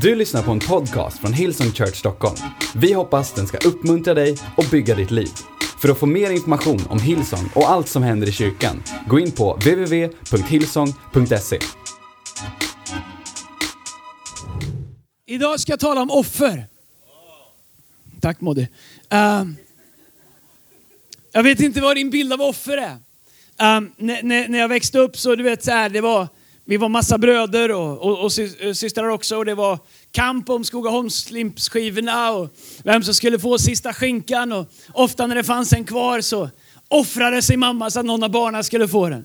Du lyssnar på en podcast från Hillsong Church Stockholm. Vi hoppas den ska uppmuntra dig och bygga ditt liv. För att få mer information om Hillsong och allt som händer i kyrkan, gå in på www.hillsong.se. Idag ska jag tala om offer. Tack Moddy. Um, ehm, jag vet inte vad din bild av offer är. Um, när, när, när jag växte upp så, du vet så här, det var, vi var massa bröder och, och, och eh, systrar också och det var kamp om Skogaholmslimpsskivorna och vem som skulle få sista skinkan och ofta när det fanns en kvar så offrade sig mamma så att någon av barnen skulle få den.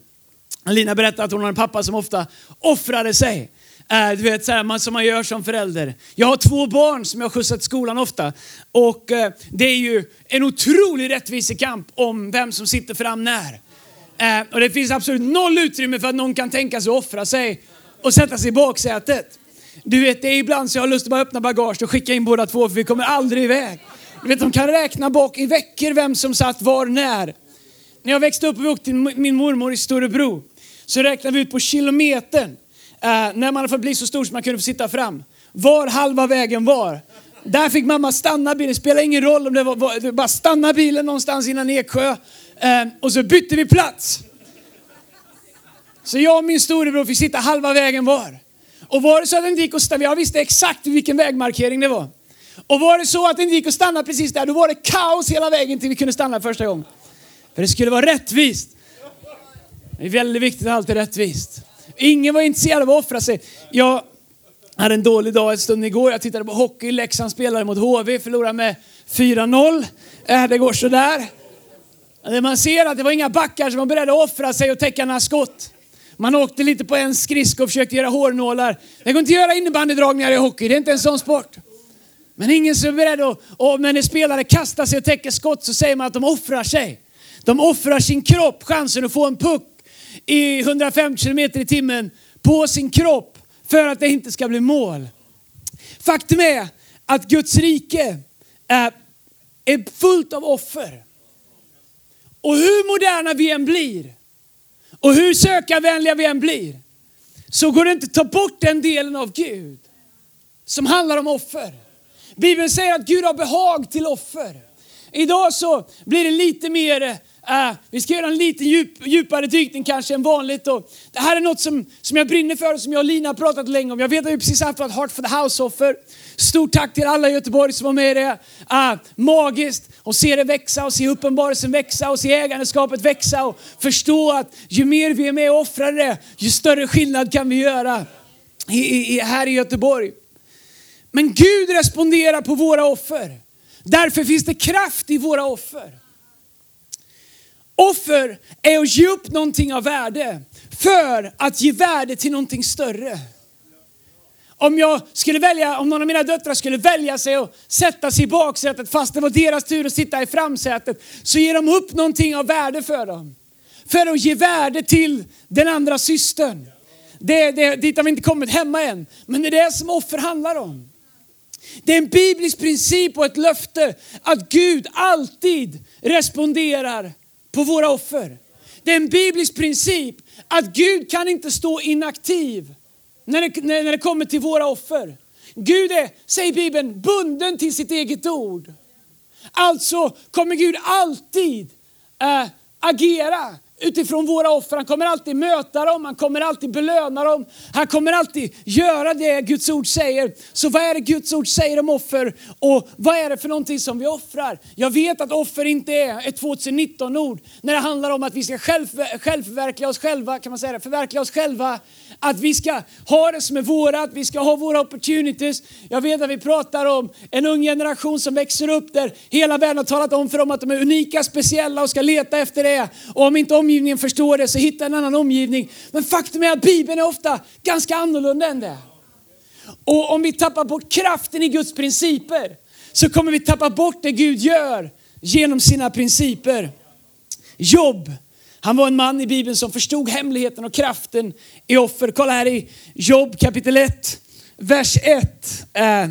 Lina berättade att hon har en pappa som ofta offrade sig. Äh, Du vet, så här, man, som man gör som förälder. Jag har två barn som jag skjutsat till skolan ofta. Och eh, det är ju en otrolig rättvisekamp om vem som sitter fram när. Eh, Och det finns absolut noll utrymme för att någon kan tänka sig att offra sig och sätta sig i baksätet. Du vet, det är ibland så jag har lust att bara öppna bagage och skicka in båda två för vi kommer aldrig iväg. Du vet, de kan räkna bak i veckor vem som satt var när. När jag växte upp och vi åkte till min mormor i Storebro så räknade vi ut på kilometern eh, när man hade fått bli så stor så man kunde få sitta fram. Var halva vägen var. Där fick mamma stanna bilen, det spelar ingen roll om det var, var bara stanna bilen någonstans innan Eksjö. Eh, och så bytte vi plats. Så jag och min storebror fick sitta halva vägen var. Och var det så att det inte gick att stanna, jag visste exakt vilken vägmarkering det var. Och var det så att det inte gick att stanna precis där, då var det kaos hela vägen till vi kunde stanna första gången. För det skulle vara rättvist. Det är väldigt viktigt att allt är rättvist. Ingen var intresserad av att offra sig. Jag hade en dålig dag en stund igår. Jag tittade på hockey. Leksand spelade mot HV, förlorade med 4-0. Äh, det går sådär. Eh, man ser att det var inga backar som var beredda att offra sig och täcka några skott. Man åkte lite på en skridsko och försökte göra hårnålar. Det går inte att göra innebandydragningar i hockey, det är inte en sån sport. Men ingen som är beredd att, och när en spelare kastar sig och täcker skott så säger man att de offrar sig. De offrar sin kropp, chansen att få en puck i 150 km i timmen på sin kropp för att det inte ska bli mål. Faktum är att Guds rike är, är fullt av offer. Och hur moderna vi än blir och hur sökarvänliga vi än blir så går det inte att ta bort den delen av Gud som handlar om offer. Bibeln säger att Gud har behag till offer. Idag så blir det lite mer, äh, vi ska göra en lite djup, djupare dykning kanske än vanligt. Och det här är något som, som jag brinner för och som jag och Lina har pratat länge om. Jag vet att vi precis haft vårt Heart for the House-offer. Stort tack till alla i Göteborg som var med i det. Äh, magiskt att se det växa och se uppenbarelsen växa och se ägandeskapet växa och förstå att ju mer vi är med och offrar det, ju större skillnad kan vi göra i, i, här i Göteborg. Men Gud responderar på våra offer. Därför finns det kraft i våra offer. Offer är att ge upp någonting av värde för att ge värde till någonting större. Om jag skulle välja, om någon av mina döttrar skulle välja sig och sätta sig i baksätet fast det var deras tur att sitta i framsätet så ger de upp någonting av värde för dem. För att ge värde till den andra systern. Det, det, dit har vi inte kommit hemma än. Men det är det som offer handlar om. Det är en biblisk princip och ett löfte att Gud alltid responderar på våra offer. Det är en biblisk princip att Gud kan inte stå inaktiv när det, när, när det kommer till våra offer. Gud är, säger Bibeln, bunden till sitt eget ord. Alltså kommer Gud alltid äh, agera utifrån våra offer. Han kommer alltid möta dem, han kommer alltid belöna dem. Han kommer alltid göra det Guds ord säger. Så vad är det Guds ord säger om offer och vad är det för någonting som vi offrar? Jag vet att offer inte är ett 2019-ord när det handlar om att vi ska själv, självförverkliga oss själva, kan man säga det, förverkliga oss själva. Att vi ska ha det som är vårat, vi ska ha våra opportunities. Jag vet att vi pratar om en ung generation som växer upp där hela världen har talat om för dem att de är unika, speciella och ska leta efter det. Och om inte omgivningen förstår det så hitta en annan omgivning. Men faktum är att Bibeln är ofta ganska annorlunda än det. Och om vi tappar bort kraften i Guds principer så kommer vi tappa bort det Gud gör genom sina principer. Jobb, han var en man i Bibeln som förstod hemligheten och kraften i offer. Kolla här i Jobb kapitel 1, vers 1 eh,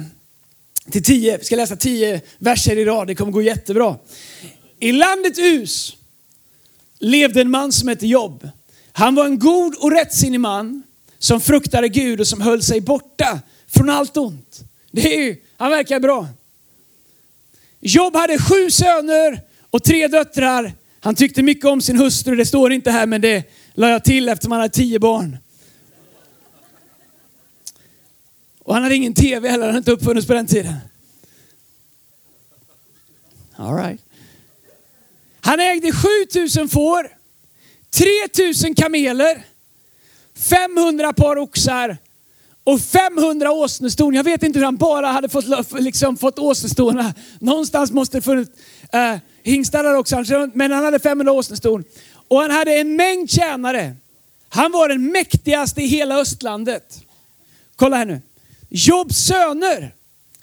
till 10. Vi ska läsa 10 verser i rad, det kommer gå jättebra. I landet Us levde en man som hette Jobb. Han var en god och rättsinnig man som fruktade Gud och som höll sig borta från allt ont. Det är ju, han verkar bra. Job hade sju söner och tre döttrar. Han tyckte mycket om sin hustru, det står inte här men det la jag till eftersom han hade tio barn. Och han hade ingen tv heller, den hade inte uppfunnits på den tiden. All right. Han ägde 7000 får, 3000 kameler, 500 par oxar och 500 åsneston. Jag vet inte hur han bara hade fått, liksom, fått åsnestorna. Någonstans måste det funnits Eh, hingstar där också, men han hade 500 åsneston. Och han hade en mängd tjänare. Han var den mäktigaste i hela östlandet. Kolla här nu. Jobs söner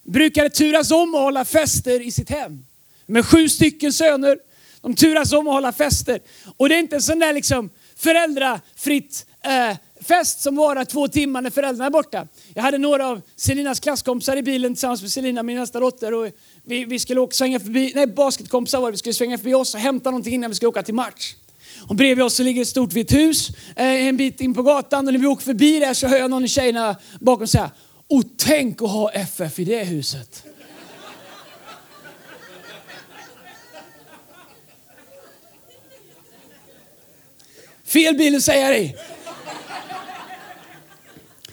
brukade turas om att hålla fester i sitt hem. Med sju stycken söner. De turas om att hålla fester. Och det är inte en sån där liksom föräldrafritt eh, fest som varar två timmar när föräldrarna är borta. Jag hade några av Selinas klasskompisar i bilen tillsammans med Selina, min nästa dotter. Och vi, vi skulle åka, svänga förbi, nej basketkompisar var det, vi skulle svänga förbi oss och hämta någonting innan vi skulle åka till match. Och bredvid oss så ligger ett stort vitt hus eh, en bit in på gatan och när vi åker förbi där så hör jag någon av tjejerna bakom säga Och tänk att ha FF i det huset. Fel bil att säga det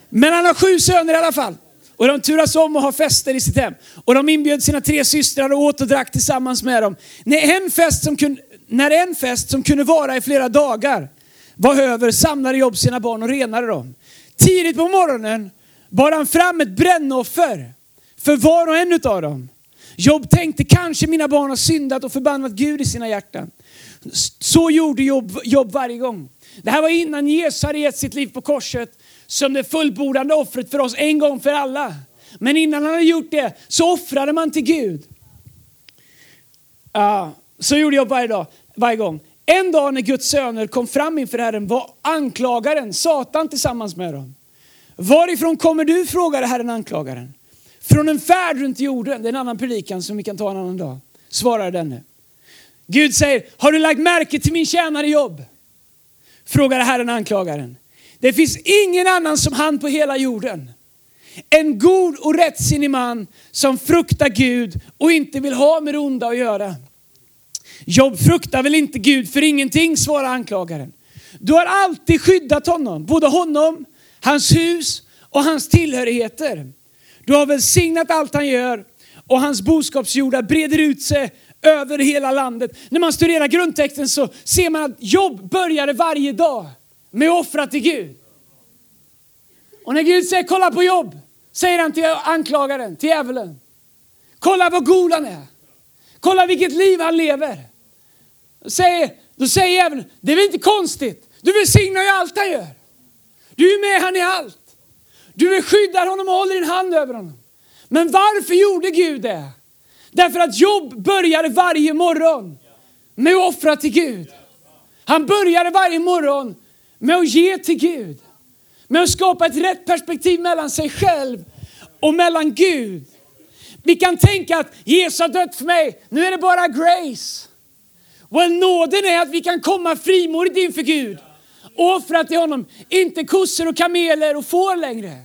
Men han har sju söner i alla fall. Och de turas om och har fester i sitt hem. Och de inbjöd sina tre systrar och åt och drack tillsammans med dem. När en fest som kunde, när en fest som kunde vara i flera dagar var över samlade Jobb sina barn och renade dem. Tidigt på morgonen bar han fram ett brännoffer för var och en av dem. Jobb tänkte kanske mina barn har syndat och förbannat Gud i sina hjärtan. Så gjorde Jobb, Jobb varje gång. Det här var innan Jesus hade gett sitt liv på korset som det fullbordande offret för oss en gång för alla. Men innan han hade gjort det så offrade man till Gud. Uh, så gjorde jag varje, dag, varje gång. En dag när Guds söner kom fram inför Herren var anklagaren, Satan, tillsammans med dem. Varifrån kommer du? frågade Herren anklagaren. Från en färd runt jorden. Det är en annan predikan som vi kan ta en annan dag. Svarade denne. Gud säger, har du lagt märke till min tjänare jobb? Frågade Herren anklagaren. Det finns ingen annan som han på hela jorden. En god och rättsinnig man som fruktar Gud och inte vill ha med det onda att göra. Jobb fruktar väl inte Gud för ingenting, svarar anklagaren. Du har alltid skyddat honom, både honom, hans hus och hans tillhörigheter. Du har välsignat allt han gör och hans boskapsjordar breder ut sig över hela landet. När man studerar grundtexten så ser man att jobb började varje dag med att offra till Gud. Och när Gud säger kolla på jobb, säger han till anklagaren, till djävulen. Kolla vad god han är. Kolla vilket liv han lever. Säger, då säger djävulen, det är väl inte konstigt. Du välsignar ju allt han gör. Du är med han i allt. Du skyddar honom och håller din hand över honom. Men varför gjorde Gud det? Därför att jobb började varje morgon med att offra till Gud. Han började varje morgon med att ge till Gud. Med att skapa ett rätt perspektiv mellan sig själv och mellan Gud. Vi kan tänka att Jesus har dött för mig, nu är det bara grace. Well, nåden är att vi kan komma frimodigt inför Gud och offra till honom. Inte kossor och kameler och får längre.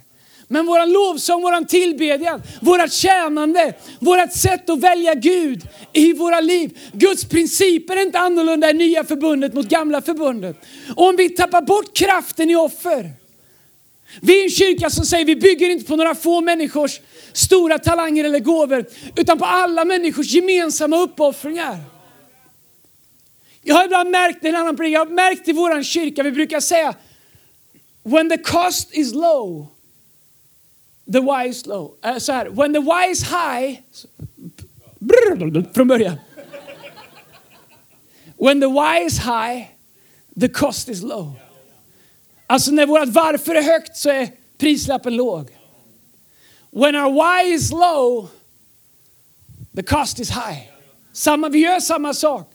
Men våran lovsång, våran tillbedjan, vårat tjänande, vårat sätt att välja Gud i våra liv. Guds principer är inte annorlunda i nya förbundet mot gamla förbundet. Och om vi tappar bort kraften i offer. Vi är en kyrka som säger vi bygger inte på några få människors stora talanger eller gåvor, utan på alla människors gemensamma uppoffringar. Jag har ibland märkt, en annan jag har märkt i vår kyrka, vi brukar säga When the cost is low, the wise low. Uh, så här, when the wise high, brr, från början. When the wise high, the cost is low. Alltså när vårt varför är högt så är prislappen låg. When our why is low, the cost is high. Samma, vi gör samma sak.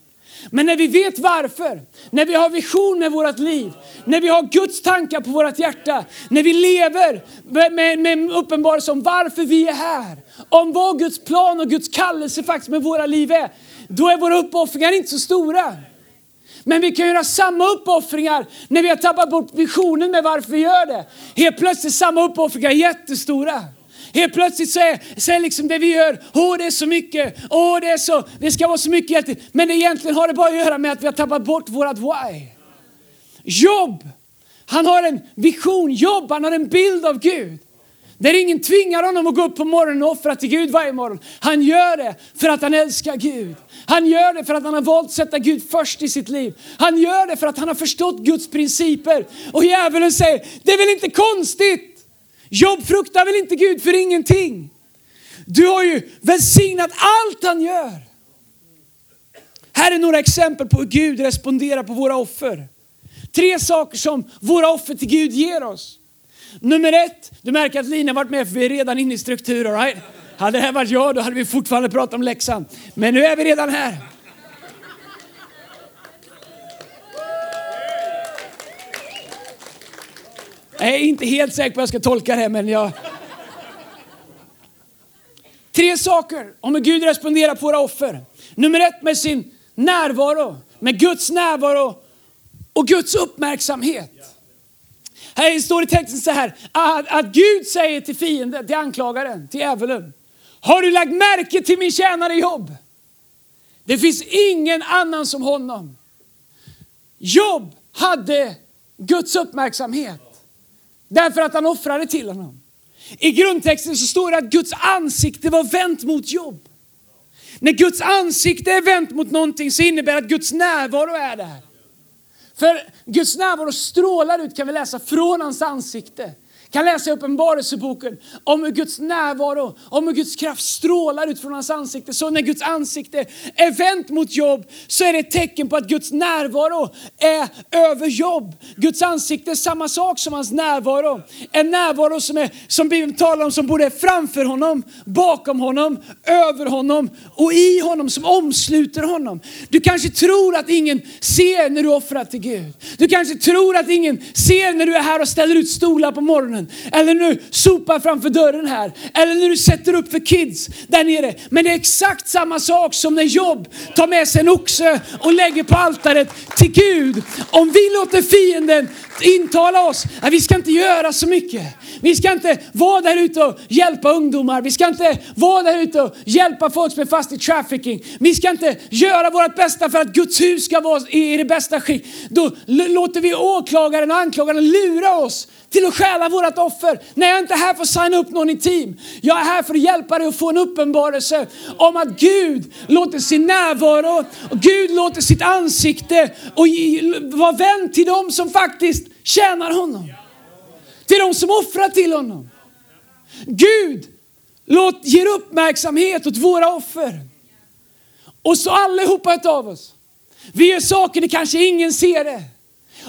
Men när vi vet varför, när vi har vision med vårt liv, när vi har Guds tankar på vårt hjärta, när vi lever med, med, med uppenbarelse om varför vi är här, om vad Guds plan och Guds kallelse faktiskt med våra liv är, då är våra uppoffringar inte så stora. Men vi kan göra samma uppoffringar när vi har tappat bort visionen med varför vi gör det. Helt plötsligt samma uppoffringar jättestora. Helt plötsligt så är, så är liksom det vi gör, åh det är så mycket, åh det är så, det ska vara så mycket hjälp. Men egentligen har det bara att göra med att vi har tappat bort vårat why. Jobb, han har en vision, jobb, han har en bild av Gud. Där ingen tvingar honom att gå upp på morgonen och offra till Gud varje morgon. Han gör det för att han älskar Gud. Han gör det för att han har valt att sätta Gud först i sitt liv. Han gör det för att han har förstått Guds principer. Och djävulen säger, det är väl inte konstigt? Jobb fruktar väl inte Gud för ingenting? Du har ju välsignat allt han gör. Här är några exempel på hur Gud responderar på våra offer. Tre saker som våra offer till Gud ger oss. Nummer ett, du märker att Lina varit med för vi är redan inne i struktur. All right? Hade det här varit jag då hade vi fortfarande pratat om läxan. Men nu är vi redan här. Jag är inte helt säker på hur jag ska tolka det men jag... Tre saker om hur Gud responderar på våra offer. Nummer ett med sin närvaro, med Guds närvaro och Guds uppmärksamhet. Här står i texten så här, att, att Gud säger till fienden, till anklagaren, till djävulen. Har du lagt märke till min tjänare Jobb? Det finns ingen annan som honom. Jobb hade Guds uppmärksamhet därför att han offrade till honom. I grundtexten så står det att Guds ansikte var vänt mot Jobb. När Guds ansikte är vänt mot någonting så innebär det att Guds närvaro är där. För Guds närvaro strålar ut kan vi läsa från hans ansikte kan läsa i Uppenbarelseboken om hur Guds närvaro, om hur Guds kraft strålar ut från hans ansikte. Så när Guds ansikte är vänt mot jobb så är det ett tecken på att Guds närvaro är över jobb. Guds ansikte är samma sak som hans närvaro. En närvaro som, är, som Bibeln talar om som både är framför honom, bakom honom, över honom och i honom som omsluter honom. Du kanske tror att ingen ser när du offrar till Gud. Du kanske tror att ingen ser när du är här och ställer ut stolar på morgonen barnen. Eller när du sopar framför dörren här. Eller när du sätter upp för kids där nere. Men det är exakt samma sak som när Jobb tar med sig en oxe och lägger på altaret till Gud. Om vi låter fienden intala oss att vi ska inte göra så mycket. Vi ska inte vara där ute och hjälpa ungdomar. Vi ska inte vara där ute och hjälpa folk som är fast i trafficking. Vi ska inte göra vårt bästa för att Guds hus ska vara i det bästa skick. Då låter vi åklagaren och anklagaren lura oss till att stjäla vårt offer. Nej, jag är inte här för att signa upp någon i team. Jag är här för att hjälpa dig att få en uppenbarelse om att Gud låter sin närvaro och Gud låter sitt ansikte och vara vän till dem som faktiskt tjänar honom. Till dem som offrar till honom. Gud låt, ger uppmärksamhet åt våra offer. Och så allihopa av oss. Vi gör saker det kanske ingen ser det.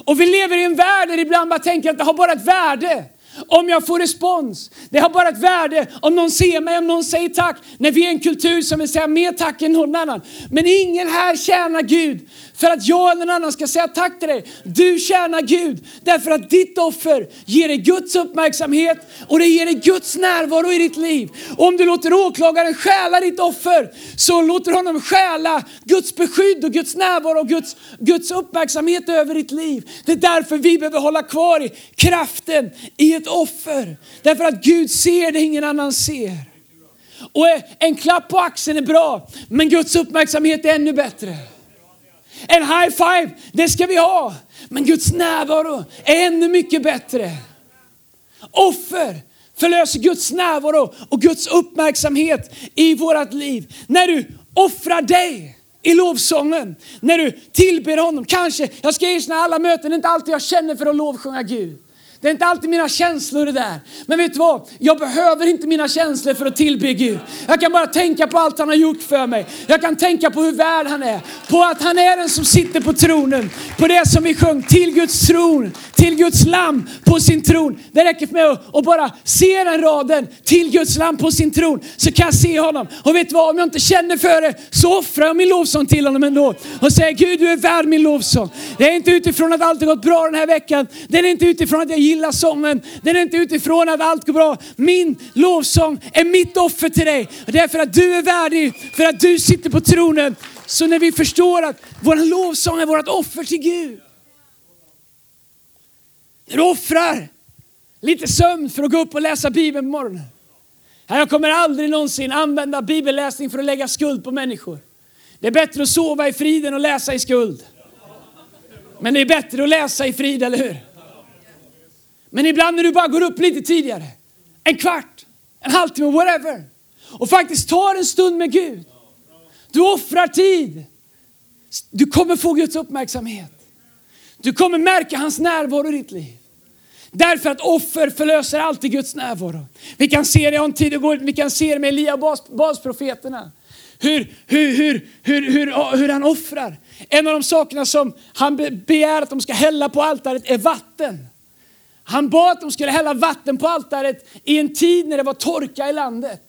Och vi lever i en värld där ibland bara tänker att det har bara ett värde om jag får respons. Det har bara ett värde om någon ser mig, om någon säger tack. När vi är en kultur som vill säga mer tack än någon annan. Men ingen här tjänar Gud för att jag eller någon annan ska säga tack till dig. Du tjänar Gud därför att ditt offer ger dig Guds uppmärksamhet och det ger dig Guds närvaro i ditt liv. Och om du låter åklagaren stjäla ditt offer så låter honom stjäla Guds beskydd och Guds närvaro och Guds, Guds uppmärksamhet över ditt liv. Det är därför vi behöver hålla kvar i kraften i ett offer. Därför att Gud ser det ingen annan ser. Och eh, en klapp på axeln är bra, men Guds uppmärksamhet är ännu bättre. En high five, det ska vi ha. Men Guds närvaro är ännu mycket bättre. Offer förlöser Guds närvaro och Guds uppmärksamhet i vårt liv. När du offrar dig i lovsången, när du tillber honom. Kanske, jag ska erkänna alla möten, det är inte alltid jag känner för att lovsjunga Gud. Det är inte alltid mina känslor det där. Men vet du vad? Jag behöver inte mina känslor för att tillbe Gud. Jag kan bara tänka på allt han har gjort för mig. Jag kan tänka på hur värd han är. På att han är den som sitter på tronen. På det som vi sjöng, till Guds tron till Guds lamm på sin tron. Det räcker för mig att, bara se den raden, till Guds lamm på sin tron, så kan jag se honom. Och vet du vad, om jag inte känner för det så offrar jag min lovsång till honom ändå. Och säger Gud du är värd min lovsång. Det är inte utifrån att allt har gått bra den här veckan. Det är inte utifrån att jag gillar sången. Den är inte utifrån att allt går bra. Min lovsång är mitt offer till dig. Det är för att du är värdig, för att du sitter på tronen. Så när vi förstår att vår lovsång är vårt offer till Gud. När du offrar lite sömn för att gå upp och läsa Bibeln på morgonen. Jag kommer aldrig någonsin använda bibelläsning för att lägga skuld på människor. Det är bättre att sova i friden och läsa i skuld. Men det är bättre att läsa i frid, eller hur? Men ibland när du bara går upp lite tidigare, en kvart, en halvtimme, whatever, och faktiskt tar en stund med Gud. Du offrar tid. Du kommer få Guds uppmärksamhet. Du kommer märka hans närvaro i ditt liv. Därför att offer förlöser alltid Guds närvaro. Vi kan se det, om tid går, vi kan se det med Elia och bas, basprofeterna. Hur, hur, hur, hur, hur, hur han offrar. En av de sakerna som han begär att de ska hälla på altaret är vatten. Han bad att de skulle hälla vatten på altaret i en tid när det var torka i landet.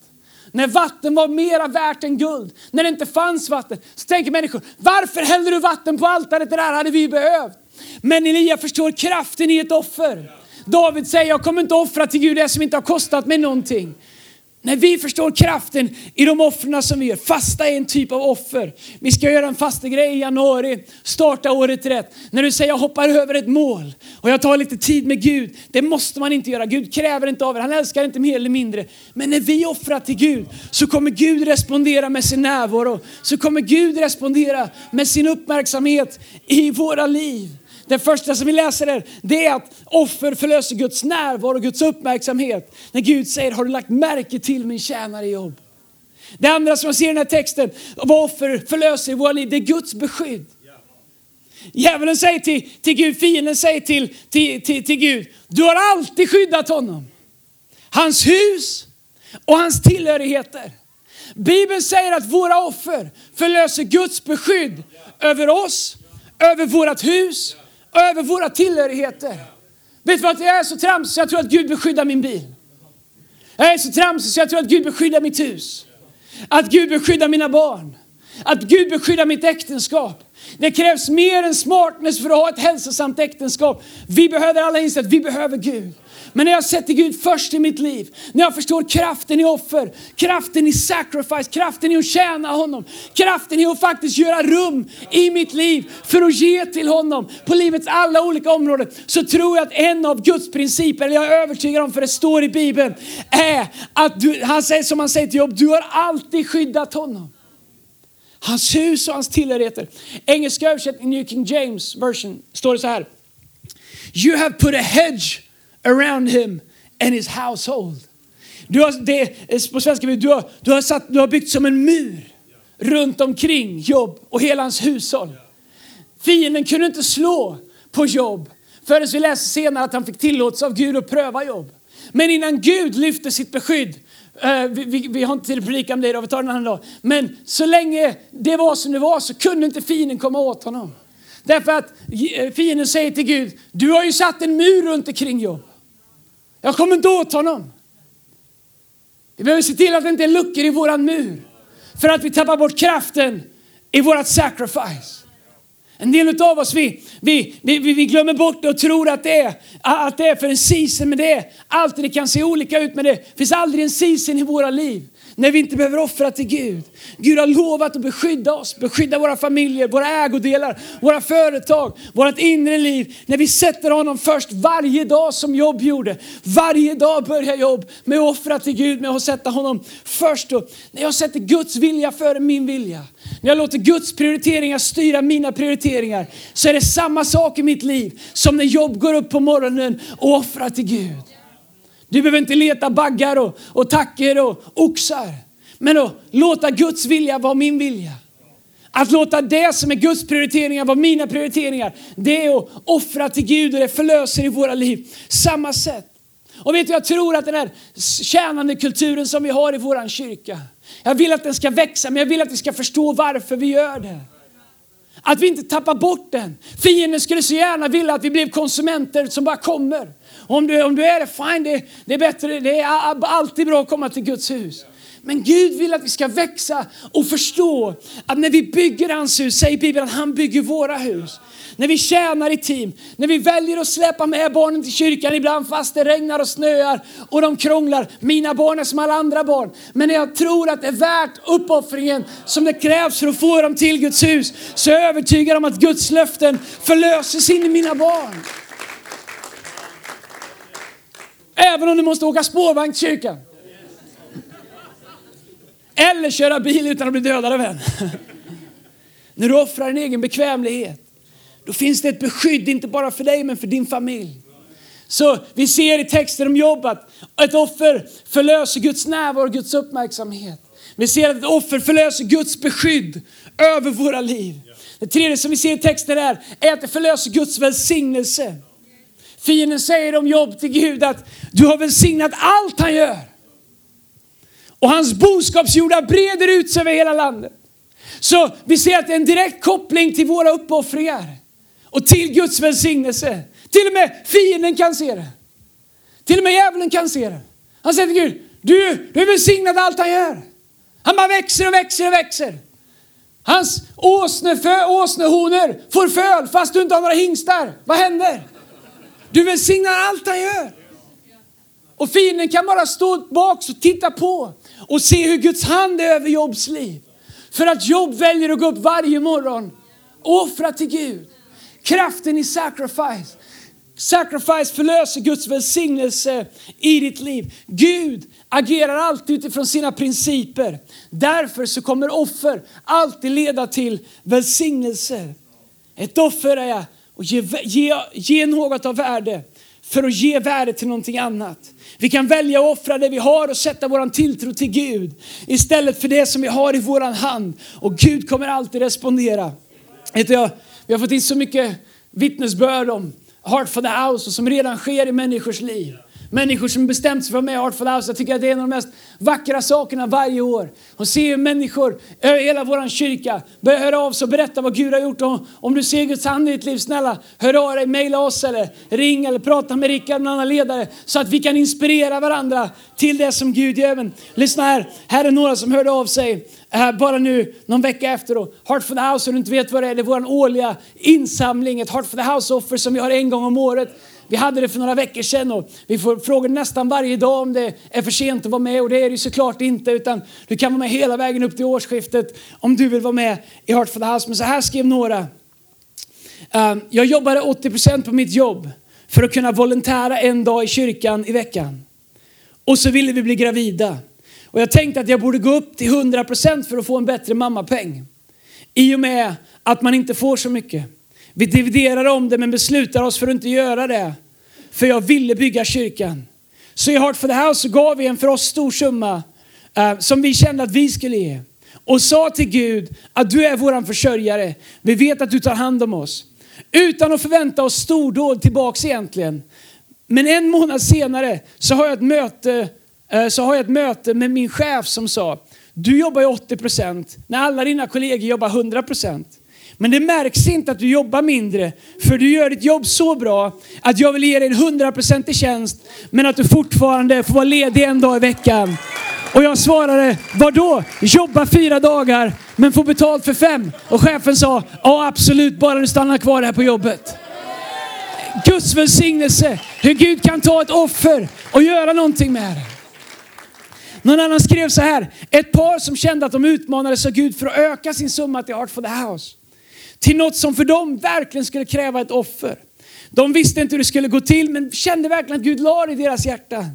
När vatten var mera värt än guld, när det inte fanns vatten. Så tänker människor, varför häller du vatten på altaret? Det där hade vi behövt. Men Elia förstår kraften i ett offer. David säger, jag kommer inte offra till Gud det som inte har kostat mig någonting. När vi förstår kraften i de offren som vi gör. Fasta är en typ av offer. Vi ska göra en fastegrej i januari, starta året rätt. När du säger jag hoppar över ett mål och jag tar lite tid med Gud. Det måste man inte göra. Gud kräver inte av er. Han älskar inte mer eller mindre. Men när vi offrar till Gud så kommer Gud respondera med sin närvaro. Så kommer Gud respondera med sin uppmärksamhet i våra liv. Den första som vi läser är, det är att offer förlöser Guds närvaro och Guds uppmärksamhet. När Gud säger, har du lagt märke till min tjänare Jobb? Det andra som jag ser i den här texten, vad offer förlöser i våra liv, det är Guds beskydd. Djävulen säger till, till Gud, fienden säger till, till, till, till Gud, du har alltid skyddat honom. Hans hus och hans tillhörigheter. Bibeln säger att våra offer förlöser Guds beskydd över oss, över vårt hus över våra tillhörigheter. Vet du vad, jag är så tramsig så jag tror att Gud beskyddar min bil. Jag är så tramsig så jag tror att Gud beskyddar mitt hus. Att Gud beskyddar mina barn. Att Gud beskyddar mitt äktenskap. Det krävs mer än smartness för att ha ett hälsosamt äktenskap. Vi behöver alla inse att vi behöver Gud. Men när jag sätter Gud först i mitt liv, när jag förstår kraften i offer, kraften i sacrifice, kraften i att tjäna honom, kraften i att faktiskt göra rum i mitt liv för att ge till honom på livets alla olika områden, så tror jag att en av Guds principer, eller jag är övertygad om för det står i Bibeln, är att du, han säger som han säger till Job, du har alltid skyddat honom. Hans hus och hans tillhörigheter. Engelska översättning, New King James version, står det så här. You have put a hedge around him and his household. Du har, det, på svenska, du har, du, har satt, du har byggt som en mur runt omkring Jobb och hela hans hushåll. Fienden kunde inte slå på Jobb förrän vi läser senare att han fick tillåtelse av Gud att pröva Jobb. Men innan Gud lyfte sitt beskydd Uh, vi, vi, vi, har inte tid att predika om det idag, vi tar det en annan dag. Men så länge det var som det var så kunde inte fienden komma åt honom. Därför att eh, fienden säger till Gud, du har ju satt en mur runt omkring Jobb. Jag kommer inte åt honom. Vi behöver se till att det inte är luckor i våran mur. För att vi tappar bort kraften i vårat sacrifice. En del av oss vi, vi, vi, vi glömmer bort det och tror att det, är, att det är för en season. Men det är alltid, det kan se olika ut men det finns aldrig en season i våra liv när vi inte behöver offra till Gud. Gud har lovat att beskydda oss, beskydda våra familjer, våra ägodelar, våra företag, vårt inre liv. När vi sätter honom först varje dag som jobb gjorde. Varje dag börjar jobb med att offra till Gud, med att sätta honom först. Och när jag sätter Guds vilja före min vilja, när jag låter Guds prioriteringar styra mina prioriteringar, så är det samma sak i mitt liv som när jobb går upp på morgonen och offrar till Gud. Du behöver inte leta baggar och, och tacker och oxar. Men att låta Guds vilja vara min vilja. Att låta det som är Guds prioriteringar vara mina prioriteringar. Det är att offra till Gud och det förlöser i våra liv. Samma sätt. Och vet du, jag tror att den här tjänande kulturen som vi har i vår kyrka. Jag vill att den ska växa men jag vill att vi ska förstå varför vi gör det. Att vi inte tappar bort den. Fienden skulle så gärna vilja att vi blev konsumenter som bara kommer. Om du, om du är det, fine, det, det är bättre. Det är alltid bra att komma till Guds hus. Men Gud vill att vi ska växa och förstå att när vi bygger hans hus, säger Bibeln att han bygger våra hus. När vi tjänar i team, när vi väljer att släppa med barnen till kyrkan ibland fast det regnar och snöar och de krånglar. Mina barn är som alla andra barn. Men när jag tror att det är värt uppoffringen som det krävs för att få dem till Guds hus så är jag övertygad om att Guds löften förlöses in i mina barn. Även om du måste åka spårvagn till kyrkan. Eller köra bil utan att bli dödad av en. När du offrar din egen bekvämlighet, då finns det ett beskydd, inte bara för dig men för din familj. Så vi ser i texten om Jobb att ett offer förlöser Guds närvaro och Guds uppmärksamhet. Vi ser att ett offer förlöser Guds beskydd över våra liv. Det tredje som vi ser i texten är, är att det förlöser Guds välsignelse. Fienden säger om Jobb till Gud att du har välsignat allt han gör. Och hans boskapsjordar breder ut sig över hela landet. Så vi ser att det är en direkt koppling till våra uppoffringar och till Guds välsignelse. Till och med fienden kan se det. Till och med djävulen kan se det. Han säger till Gud, du, du är välsignad allt han gör. Han bara växer och växer och växer. Hans åsnefö, åsnehonor får föl fast du inte har några hingstar. Vad händer? Du välsignar allt han gör. Och fienden kan bara stå bak och titta på och se hur Guds hand är över Jobs liv. För att Jobb väljer att gå upp varje morgon och offra till Gud. Kraften i sacrifice. Sacrifice förlöser Guds välsignelse i ditt liv. Gud agerar alltid utifrån sina principer. Därför så kommer offer alltid leda till välsignelse. Ett offer är att ge, ge, ge något av värde för att ge värde till någonting annat. Vi kan välja att offra det vi har och sätta vår tilltro till Gud istället för det som vi har i vår hand. Och Gud kommer alltid respondera. Jag, vi har fått in så mycket vittnesbörd om Heart for the House och som redan sker i människors liv. Människor som bestämt sig för att vara med i Artful House. Jag tycker att det är en av de mest vackra sakerna varje år. Och se hur människor över hela vår kyrka börjar höra av sig och berätta vad Gud har gjort. Och om du ser Guds hand i ditt liv, snälla hör av dig, mejla oss eller ring eller prata med Rickard, en annan ledare. Så att vi kan inspirera varandra till det som Gud gör. Men lyssna här, här är några som hörde av sig eh, bara nu någon vecka efter. Då. Heart for the House, om du inte vet vad det är, det är vår årliga insamling. Ett Heart for the House-offer som vi har en gång om året vi hade det för några veckor sedan och vi får frågor nästan varje dag om det är för sent att vara med och det är det såklart inte utan du kan vara med hela vägen upp till årsskiftet om du vill vara med i Heart for the House. Men så här skrev några. Ehm, jag jobbade 80% på mitt jobb för att kunna volontära en dag i kyrkan i veckan. Och så ville vi bli gravida. Och jag tänkte att jag borde gå upp till 100% för att få en bättre mammapeng. I och med att man inte får så mycket. Vi dividerar om det men beslutar oss för att inte göra det. För jag ville bygga kyrkan. Så i Heart for the House gav vi en för oss stor summa eh, som vi kände att vi skulle ge. Och sa till Gud att du är våran försörjare. Vi vet att du tar hand om oss. Utan att förvänta oss stordåd tillbaks egentligen. Men en månad senare så har jag ett möte, eh, så har jag ett möte med min chef som sa du jobbar ju 80% när alla dina kollegor jobbar 100%. Men det märks inte att du jobbar mindre, för du gör ditt jobb så bra att jag vill ge dig en hundraprocentig tjänst, men att du fortfarande får vara ledig en dag i veckan. Och jag svarade, vadå? Jobba fyra dagar, men få betalt för fem. Och chefen sa, ja absolut, bara du stannar kvar här på jobbet. Guds välsignelse, hur Gud kan ta ett offer och göra någonting med det. Någon annan skrev så här, ett par som kände att de utmanades av Gud för att öka sin summa till Art for the House till något som för dem verkligen skulle kräva ett offer. De visste inte hur det skulle gå till men kände verkligen att Gud la i deras hjärta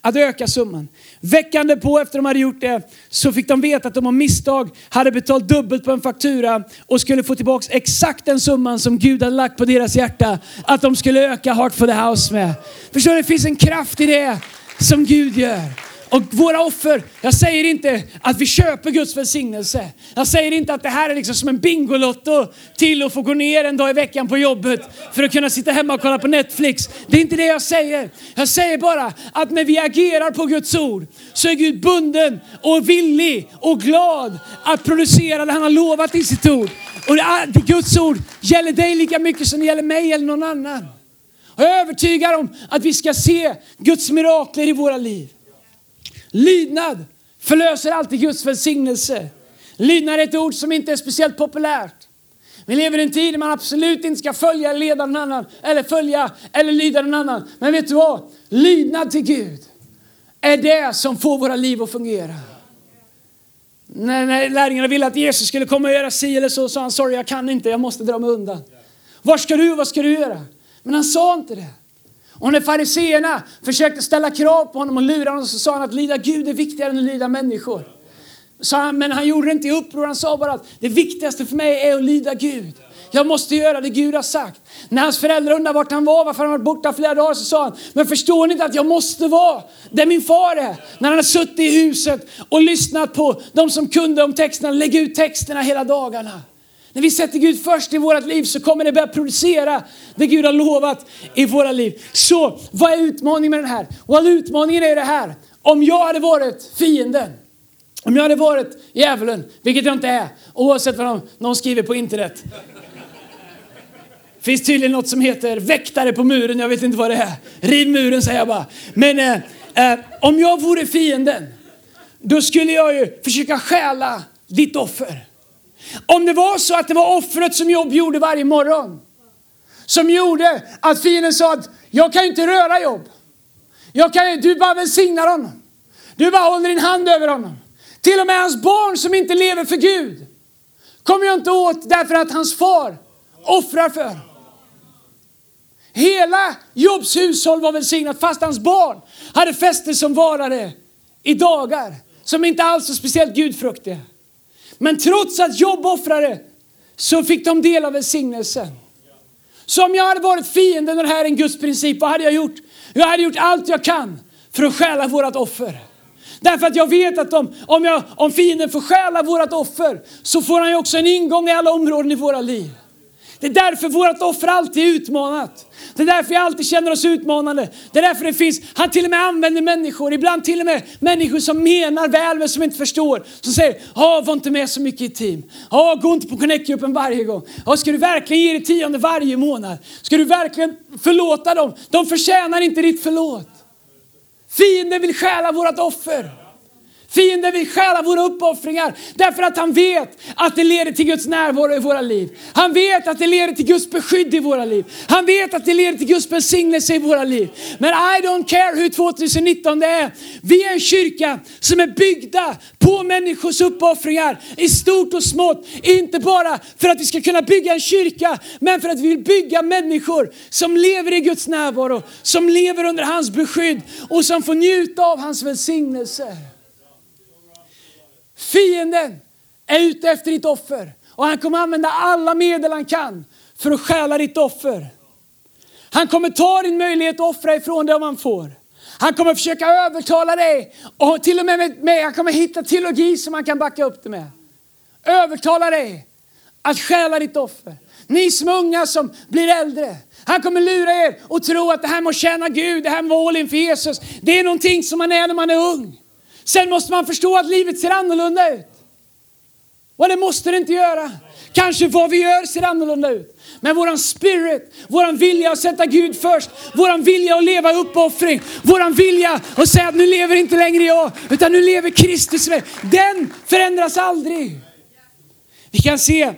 att öka summan. Veckan på efter de hade gjort det så fick de veta att de av misstag hade betalt dubbelt på en faktura och skulle få tillbaka exakt den summan som Gud hade lagt på deras hjärta att de skulle öka Heart for the House med. Förstår du, det finns en kraft i det som Gud gör. Och våra offer, jag säger inte att vi köper Guds välsignelse. Jag säger inte att det här är liksom som en Bingolotto till att få gå ner en dag i veckan på jobbet för att kunna sitta hemma och kolla på Netflix. Det är inte det jag säger. Jag säger bara att när vi agerar på Guds ord så är Gud bunden och villig och glad att producera det han har lovat i sitt ord. Och det, är- det Guds ord gäller dig lika mycket som det gäller mig eller någon annan. Och jag är övertygad om att vi ska se Guds mirakler i våra liv. Lydnad förlöser alltid Guds välsignelse. Lydnad är ett ord som inte är speciellt populärt. Vi lever i en tid där man absolut inte ska följa eller leda någon annan, eller följa eller lyda någon annan. Men vet du vad? Lydnad till Gud är det som får våra liv att fungera. När, när lärjungarna ville att Jesus skulle komma och göra si eller så sa han sorry jag kan inte, jag måste dra mig undan. Var ska du, vad ska du göra? Men han sa inte det. Och när fariseerna försökte ställa krav på honom och lura honom så sa han att lyda Gud är viktigare än att lyda människor. Så han, men han gjorde det inte i uppror, han sa bara att det viktigaste för mig är att lyda Gud. Jag måste göra det Gud har sagt. När hans föräldrar undrade vart han var, varför han varit borta flera dagar, så sa han, men förstår ni inte att jag måste vara där min far är? När han har suttit i huset och lyssnat på de som kunde om texterna, lägga ut texterna hela dagarna. När vi sätter Gud först i vårt liv så kommer det börja producera det Gud har lovat i våra liv. Så vad är utmaningen med den här? Well, utmaningen är det här. Om jag hade varit fienden, om jag hade varit djävulen, vilket jag inte är, oavsett vad de, någon skriver på internet. finns tydligen något som heter väktare på muren, jag vet inte vad det är. Riv muren säger jag bara. Men eh, eh, om jag vore fienden, då skulle jag ju försöka stjäla ditt offer. Om det var så att det var offret som Jobb gjorde varje morgon, som gjorde att fienden sa att jag kan ju inte röra Jobb. Jag kan, du bara välsignar honom. Du bara håller din hand över honom. Till och med hans barn som inte lever för Gud kommer jag inte åt därför att hans far offrar för. Hela Jobs hushåll var välsignat fast hans barn hade fester som varade i dagar som inte alls var speciellt gudfruktiga. Men trots att Jobb offrade så fick de del av välsignelsen. Så om jag hade varit fienden och det här är en Guds princip, vad hade jag gjort? Jag hade gjort allt jag kan för att stjäla vårat offer. Därför att jag vet att om, om, jag, om fienden får stjäla vårat offer så får han ju också en ingång i alla områden i våra liv. Det är därför vårt offer alltid är utmanat. Det är därför vi alltid känner oss utmanande. Det är därför det finns, han till och med använder människor, ibland till och med människor som menar väl men som inte förstår. Som säger, ja var inte med så mycket i team. Ja, gå inte på connect-gruppen varje gång. Ja, ska du verkligen ge dig tionde varje månad? Ska du verkligen förlåta dem? De förtjänar inte ditt förlåt. Fienden vill stjäla vårt offer. Fienden vill stjäla våra uppoffringar därför att han vet att det leder till Guds närvaro i våra liv. Han vet att det leder till Guds beskydd i våra liv. Han vet att det leder till Guds välsignelse i våra liv. Men I don't care hur 2019 det är. Vi är en kyrka som är byggda på människors uppoffringar i stort och smått. Inte bara för att vi ska kunna bygga en kyrka, men för att vi vill bygga människor som lever i Guds närvaro, som lever under hans beskydd och som får njuta av hans välsignelse. Fienden är ute efter ditt offer och han kommer använda alla medel han kan för att stjäla ditt offer. Han kommer ta din möjlighet att offra ifrån dig om han får. Han kommer försöka övertala dig och till och med, med, med han kommer hitta teologi som han kan backa upp det med. Övertala dig att stjäla ditt offer. Ni som är unga som blir äldre. Han kommer lura er och tro att det här med att tjäna Gud, det här med all in för Jesus, det är någonting som man är när man är ung. Sen måste man förstå att livet ser annorlunda ut. Och det måste det inte göra. Kanske vad vi gör ser annorlunda ut. Men våran spirit, våran vilja att sätta Gud först, våran vilja att leva i uppoffring, våran vilja att säga att nu lever inte längre jag, utan nu lever Kristus. Den förändras aldrig. Vi kan se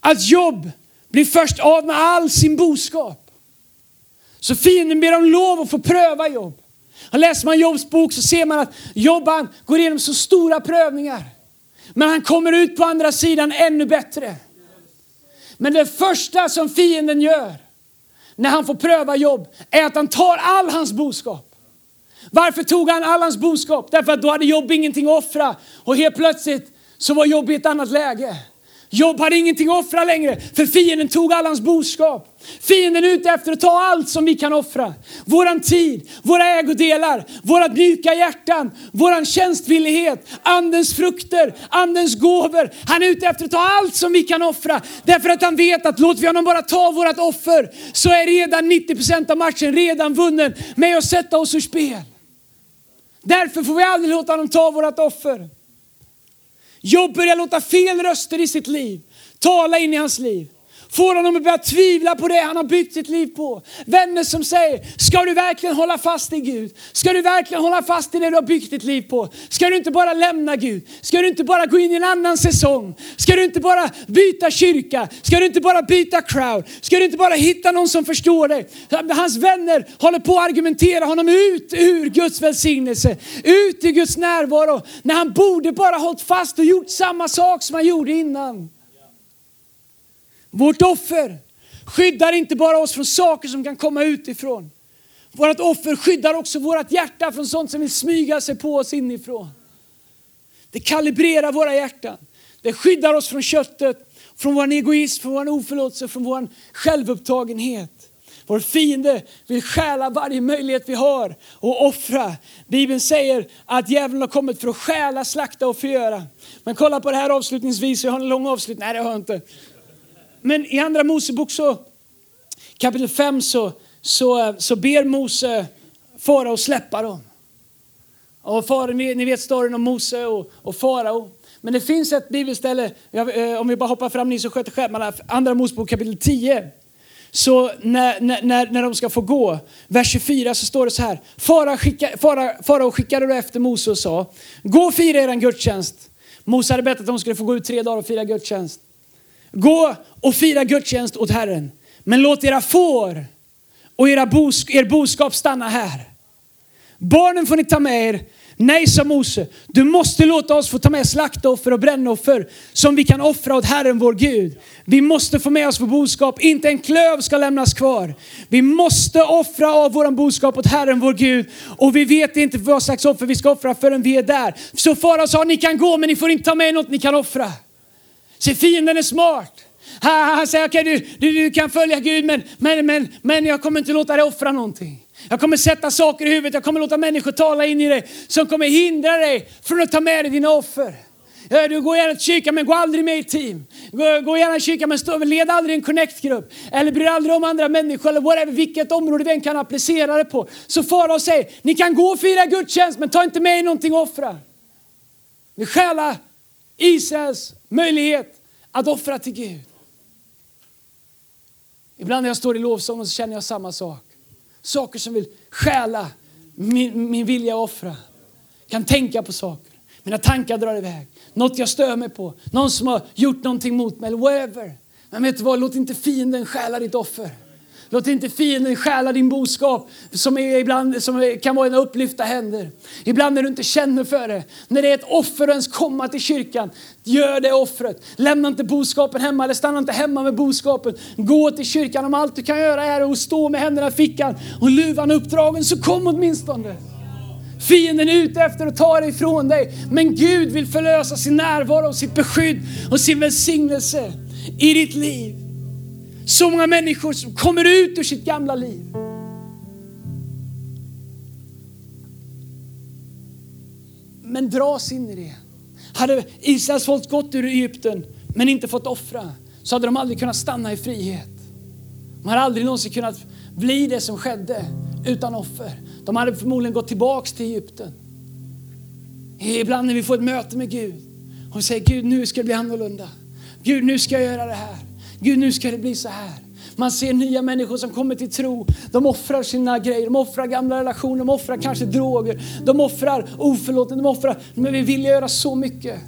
att Jobb blir först av med all sin boskap. Så fienden ber om lov att få pröva Jobb. Och läser man Jobs bok så ser man att Jobban går igenom så stora prövningar. Men han kommer ut på andra sidan ännu bättre. Men det första som fienden gör när han får pröva Jobb är att han tar all hans boskap. Varför tog han all hans boskap? Därför att då hade Jobb ingenting att offra och helt plötsligt så var Jobb i ett annat läge. Jobb hade ingenting att offra längre för fienden tog all hans boskap. Fienden är ute efter att ta allt som vi kan offra. Våran tid, våra ägodelar, våra mjuka hjärtan, våran tjänstvillighet, andens frukter, andens gåvor. Han är ute efter att ta allt som vi kan offra. Därför att han vet att låter vi honom bara ta vårat offer så är redan 90% av matchen redan vunnen med att sätta oss ur spel. Därför får vi aldrig låta honom ta vårat offer. Jobb börjar låta fel röster i sitt liv tala in i hans liv. Får honom att börja tvivla på det han har byggt sitt liv på. Vänner som säger, ska du verkligen hålla fast i Gud? Ska du verkligen hålla fast i det du har byggt ditt liv på? Ska du inte bara lämna Gud? Ska du inte bara gå in i en annan säsong? Ska du inte bara byta kyrka? Ska du inte bara byta crowd? Ska du inte bara hitta någon som förstår dig? Hans vänner håller på att argumentera honom ut ur Guds välsignelse, ut ur Guds närvaro, när han borde bara hållit fast och gjort samma sak som han gjorde innan. Vårt offer skyddar inte bara oss från saker som kan komma utifrån. Vårt offer skyddar också vårt hjärta från sånt som vill smyga sig på oss inifrån. Det kalibrerar våra hjärtan. Det skyddar oss från köttet, från vår egoism, från vår oförlåtelse, från vår självupptagenhet. Vår fiende vill stjäla varje möjlighet vi har och offra. Bibeln säger att djävulen har kommit för att stjäla, slakta och förgöra. Men kolla på det här avslutningsvis, jag har en lång avslutning. Nej, det har jag inte. Men i andra Mosebok så, kapitel 5 så, så, så ber Mose farao släppa dem. Och far, ni, vet storyn om Mose och, och farao. Men det finns ett bibelställe, eh, om vi bara hoppar fram ni som sköter skärmarna, andra Mosebok kapitel 10. Så när, när, när de ska få gå, vers 24 så står det så här. Farao skicka, fara, fara skickade då efter Mose och sa, gå och fira er gudstjänst. Mose hade bett att de skulle få gå ut tre dagar och fira gudstjänst. Gå och fira gudstjänst åt Herren. Men låt era får och era bosk er boskap stanna här. Barnen får ni ta med er. Nej, sa Mose, du måste låta oss få ta med slaktoffer och brännoffer som vi kan offra åt Herren vår Gud. Vi måste få med oss vår boskap, inte en klöv ska lämnas kvar. Vi måste offra av vår boskap åt Herren vår Gud och vi vet inte vad slags offer vi ska offra förrän vi är där. Så farao sa, ni kan gå men ni får inte ta med något ni kan offra. Se, fienden är smart. Han säger, okej okay, du, du, du, kan följa Gud men, men, men, men jag kommer inte låta dig offra någonting. Jag kommer sätta saker i huvudet, jag kommer låta människor tala in i dig som kommer hindra dig från att ta med dig dina offer. Du går gärna till kyrkan men gå aldrig med i team. Gå, gå gärna till kyrkan men stå, led aldrig en connect-grupp. Eller bry dig aldrig om andra människor eller whatever, vilket område vi än kan applicera det på. Så farao säger, ni kan gå och fira gudstjänst men ta inte med er någonting och offra. Ni stjäla Israels möjlighet att offra till Gud. Ibland när jag står i lovsången så känner jag samma sak. Saker som vill stjäla min, min vilja att offra. Kan tänka på saker. Mina tankar drar iväg. Något jag stör mig på. Någon som har gjort någonting mot mig eller whatever. Men vet du vad, låt inte fienden stjäla ditt offer. Låt inte fienden stjäla din boskap som, är ibland, som kan vara en upplyfta händer. Ibland när du inte känner för det. När det är ett offer att ens komma till kyrkan. Gör det offret. Lämna inte boskapen hemma eller stanna inte hemma med boskapen. Gå till kyrkan. Om allt du kan göra är att stå med händerna i fickan och luvan uppdragen så kom åtminstone. Fienden är ute efter att ta dig ifrån dig. Men Gud vill förlösa sin närvaro, sitt beskydd och sin välsignelse i ditt liv. Så många människor som kommer ut ur sitt gamla liv. Men dras in i det. Hade Israels folk gått ur Egypten men inte fått offra så hade de aldrig kunnat stanna i frihet. De hade aldrig någonsin kunnat bli det som skedde utan offer. De hade förmodligen gått tillbaks till Egypten. Ibland när vi får ett möte med Gud och vi säger Gud nu ska det bli annorlunda. Gud nu ska jag göra det här. Gud, nu ska det bli så här. Man ser nya människor som kommer till tro. De offrar sina grejer, de offrar gamla relationer, de offrar kanske droger, de offrar oförlåten, de offrar, men vi vill göra så mycket.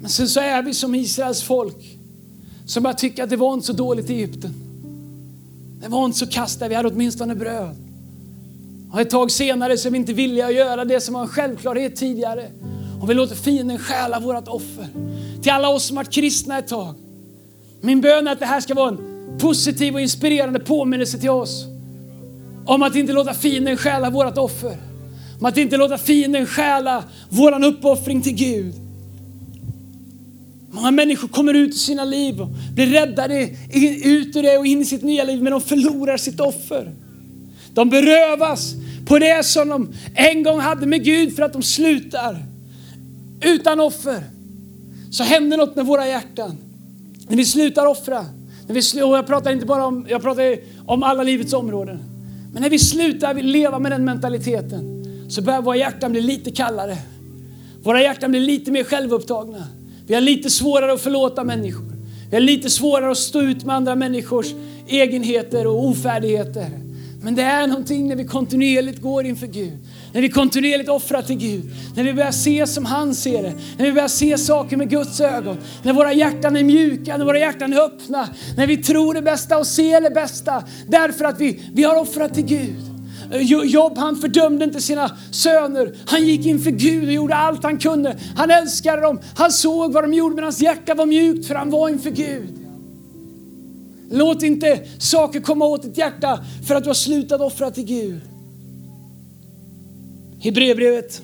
Men sen så är vi som Israels folk som bara tycker att det var inte så dåligt i Egypten. Det var inte så kasst där, vi hade åtminstone bröd. Och ett tag senare så är vi inte villiga att göra det som var en självklarhet tidigare. Och vi låter fienden stjäla vårt offer. Till alla oss som varit kristna ett tag. Min bön är att det här ska vara en positiv och inspirerande påminnelse till oss. Om att inte låta fienden stjäla vårt offer. Om att inte låta fienden stjäla vår uppoffring till Gud. Många människor kommer ut ur sina liv och blir räddade ut ur det och in i sitt nya liv, men de förlorar sitt offer. De berövas på det som de en gång hade med Gud för att de slutar. Utan offer så händer något med våra hjärtan. När vi slutar offra, när vi, och jag pratar inte bara om, jag pratar om alla livets områden. Men när vi slutar leva med den mentaliteten så börjar våra hjärtan bli lite kallare. Våra hjärtan blir lite mer självupptagna. Vi har lite svårare att förlåta människor. Vi har lite svårare att stå ut med andra människors egenheter och ofärdigheter. Men det är någonting när vi kontinuerligt går inför Gud. När vi kontinuerligt offrar till Gud. När vi börjar se som han ser det. När vi börjar se saker med Guds ögon. När våra hjärtan är mjuka, när våra hjärtan är öppna. När vi tror det bästa och ser det bästa. Därför att vi, vi har offrat till Gud. Jobb han fördömde inte sina söner. Han gick inför Gud och gjorde allt han kunde. Han älskade dem. Han såg vad de gjorde men hans hjärta var mjukt för han var inför Gud. Låt inte saker komma åt ditt hjärta för att du har slutat offra till Gud. Hebreerbrevet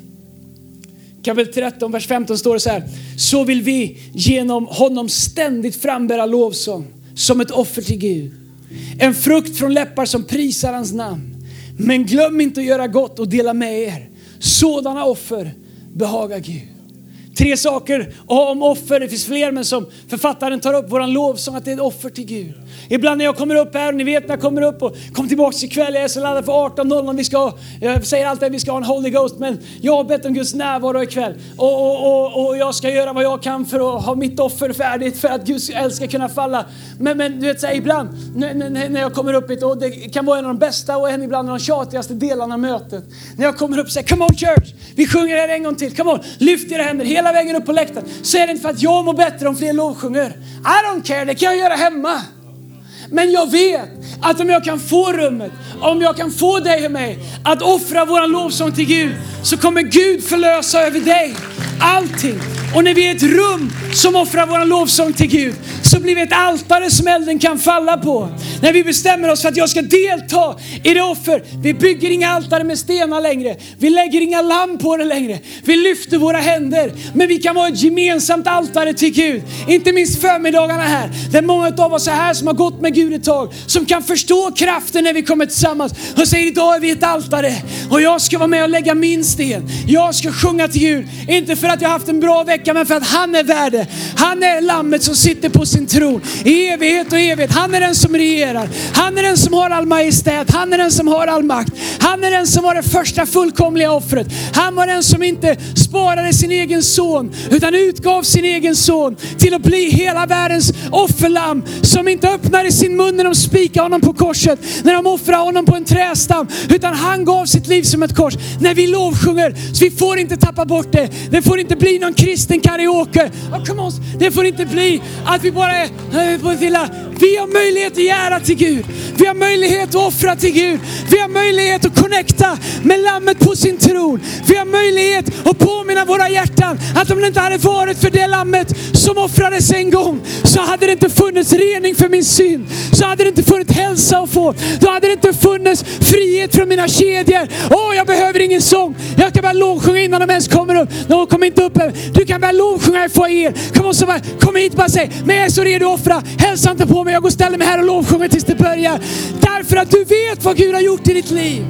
kapitel 13, vers 15 står det så här. Så vill vi genom honom ständigt frambära lovsång som ett offer till Gud. En frukt från läppar som prisar hans namn. Men glöm inte att göra gott och dela med er. Sådana offer behagar Gud. Tre saker om offer, det finns fler men som författaren tar upp, våran lovsång att det är ett offer till Gud. Ibland när jag kommer upp här, och ni vet när jag kommer upp och kommer tillbaks ikväll, jag är så laddad för 18.00, vi ska, jag säger alltid att vi ska ha en Holy Ghost, men jag har bett om Guds närvaro ikväll. Och, och, och, och jag ska göra vad jag kan för att ha mitt offer färdigt för att Guds eld ska kunna falla. Men, men du vet, så här, ibland när, när jag kommer upp hit, och det kan vara en av de bästa och en ibland av de tjatigaste delarna av mötet. När jag kommer upp och säger, come on church, vi sjunger här en gång till, come on, lyft era händer hela hela vägen upp på läktaren. Så är det inte för att jag mår bättre om fler lovsjunger. I don't care, det kan jag göra hemma. Men jag vet att om jag kan få rummet, om jag kan få dig och mig att offra våran lovsång till Gud, så kommer Gud förlösa över dig allting. Och när vi är ett rum som offrar vår lovsång till Gud så blir vi ett altare som elden kan falla på. När vi bestämmer oss för att jag ska delta i det offer. Vi bygger inga altare med stenar längre. Vi lägger inga lamm på det längre. Vi lyfter våra händer. Men vi kan vara ett gemensamt altare till Gud. Inte minst förmiddagarna här. Där många av oss är här som har gått med Gud ett tag. Som kan förstå kraften när vi kommer tillsammans och säger idag är vi ett altare. Och jag ska vara med och lägga min sten. Jag ska sjunga till Gud. Inte för för att jag har haft en bra vecka men för att han är värd det. Han är lammet som sitter på sin tron i evighet och evighet. Han är den som regerar. Han är den som har all majestät. Han är den som har all makt. Han är den som var det första fullkomliga offret. Han var den som inte sparade sin egen son utan utgav sin egen son till att bli hela världens offerlamm som inte öppnade sin mun när de spikade honom på korset, när de offrade honom på en trästam, utan han gav sitt liv som ett kors. När vi lovsjunger, så vi får inte tappa bort det. Det får får inte bli någon kristen karaoke. Oh, come on. Det får inte bli att vi bara är på. Vi har möjlighet att göra till Gud. Vi har möjlighet att offra till Gud. Vi har möjlighet att connecta med lammet på sin tron. Vi har möjlighet att påminna våra hjärtan att om det inte hade varit för det lammet som offrades en gång så hade det inte funnits rening för min synd. Så hade det inte funnits hälsa att få. Då hade det inte funnits frihet från mina kedjor. Åh, oh, jag behöver ingen sång. Jag kan bara lovsjunga innan de ens kommer upp. De kommer inte upp än. Du kan börja lovsjunga i foajén. Kom, så bara, kom hit och bara säg, men jag är så redo att offra. Hälsa inte på mig, jag går och ställer mig här och lovsjunger tills det börjar. Därför att du vet vad Gud har gjort i ditt liv.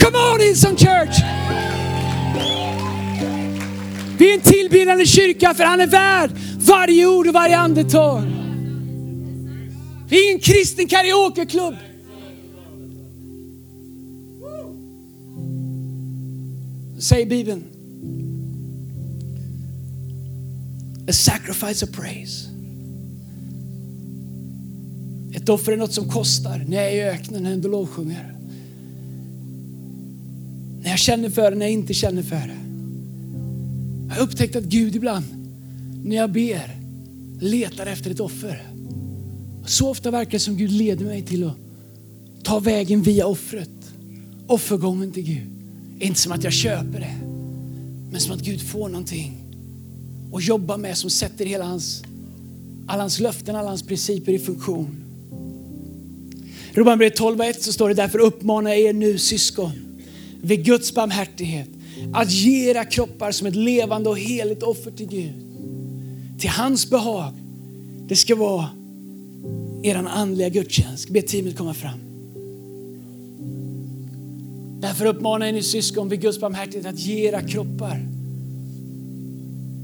Come on Hillsong Church! Vi är en tillbedjande kyrka för han är värd varje ord och varje andetag. Vi är ingen kristen karaokeklubb. Säger Bibeln. A sacrifice of praise. Ett offer är något som kostar. När jag är i öknen, när jag ändå lovsjunger. När jag känner för det, när jag inte känner för det. Jag har upptäckt att Gud ibland, när jag ber, letar efter ett offer. Så ofta verkar det som Gud leder mig till att ta vägen via offret. Offergången till Gud. Inte som att jag köper det, men som att Gud får någonting och jobba med som sätter hela hans, alla hans löften, alla hans principer i funktion. Romarbrevet 12.1 så står det därför uppmanar jag er nu syskon vid Guds barmhärtighet att ge era kroppar som ett levande och heligt offer till Gud. Till hans behag. Det ska vara eran andliga gudstjänst. Be teamet komma fram. Därför uppmanar jag nu syskon vid Guds barmhärtighet att ge era kroppar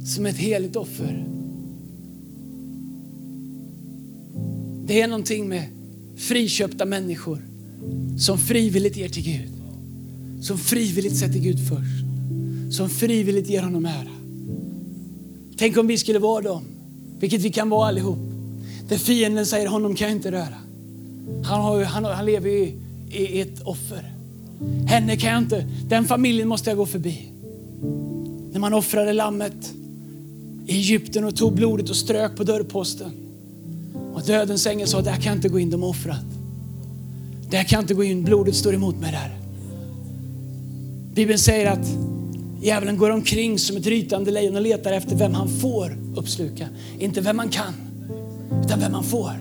som ett heligt offer. Det är någonting med friköpta människor som frivilligt ger till Gud. Som frivilligt sätter Gud först. Som frivilligt ger honom ära. Tänk om vi skulle vara dem, vilket vi kan vara allihop. Där fienden säger honom kan jag inte röra. Han, har, han, han lever i, i ett offer. Henne kan jag inte, den familjen måste jag gå förbi. När man offrade lammet i Egypten och tog blodet och strök på dörrposten. Och dödens ängel sa, där kan jag inte gå in, de har offrat. Där kan jag inte gå in, blodet står emot mig där. Bibeln säger att djävulen går omkring som ett rytande lejon och letar efter vem han får uppsluka. Inte vem man kan, utan vem man får.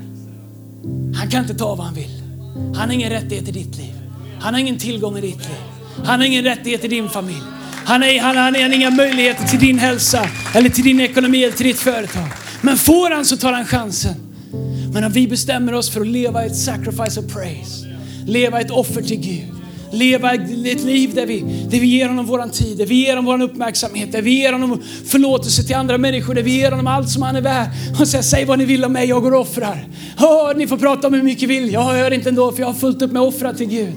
Han kan inte ta vad han vill. Han har ingen rättighet i ditt liv. Han har ingen tillgång i ditt liv. Han har ingen rättighet i din familj. Han har, han, han har inga möjligheter till din hälsa, eller till din ekonomi eller till ditt företag. Men får han så tar han chansen. Men om vi bestämmer oss för att leva ett sacrifice of praise, leva ett offer till Gud, leva ett liv där vi, där vi ger honom våran tid, där vi ger honom våran uppmärksamhet, där vi ger honom förlåtelse till andra människor, där vi ger honom allt som han är värd. Och säger, säg vad ni vill om mig, jag går och offrar. Åh, ni får prata om hur mycket vill, jag hör inte ändå för jag har fullt upp med att offra till Gud.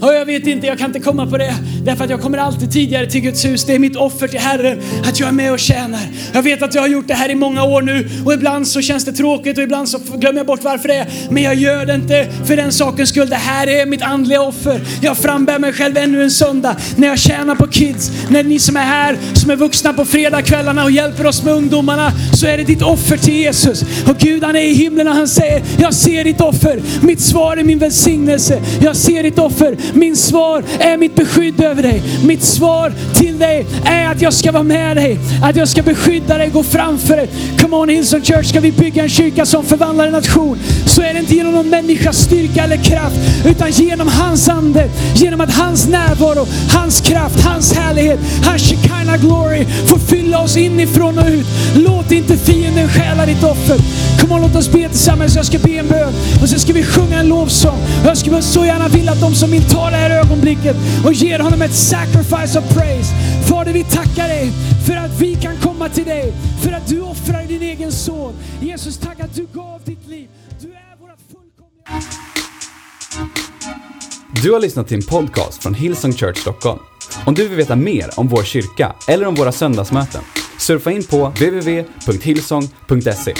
Och jag vet inte, jag kan inte komma på det. Därför att jag kommer alltid tidigare till Guds hus. Det är mitt offer till Herren, att jag är med och tjänar. Jag vet att jag har gjort det här i många år nu och ibland så känns det tråkigt och ibland så glömmer jag bort varför det är. Men jag gör det inte för den sakens skull. Det här är mitt andliga offer. Jag frambär mig själv ännu en söndag när jag tjänar på kids. När ni som är här, som är vuxna på fredagskvällarna och hjälper oss med ungdomarna, så är det ditt offer till Jesus. Och Gud han är i himlen och han säger, jag ser ditt offer. Mitt svar är min välsignelse. Jag ser ditt offer. Min svar är mitt beskydd över dig. Mitt svar till dig är att jag ska vara med dig. Att jag ska beskydda dig, gå framför dig. Come on Hillsong Church, ska vi bygga en kyrka som förvandlar en nation. Så är det inte genom någon människas styrka eller kraft. Utan genom hans ande. Genom att hans närvaro, hans kraft, hans härlighet, hans Shekinah glory får fylla oss inifrån och ut. Låt inte fienden stjäla ditt offer. Kom on, låt oss be tillsammans. Jag ska be en bön och sen ska vi sjunga en lovsång. Jag skulle så gärna vilja att de som intar det här ögonblicket och ger honom ett sacrifice of praise. Fader, vi tackar dig för att vi kan komma till dig. För att du offrar din egen son. Jesus, tack att du gav ditt liv. Du är våra fullkomliga... Du har lyssnat till en podcast från Hillsong Church Stockholm. Om du vill veta mer om vår kyrka eller om våra söndagsmöten, surfa in på www.hillsong.se.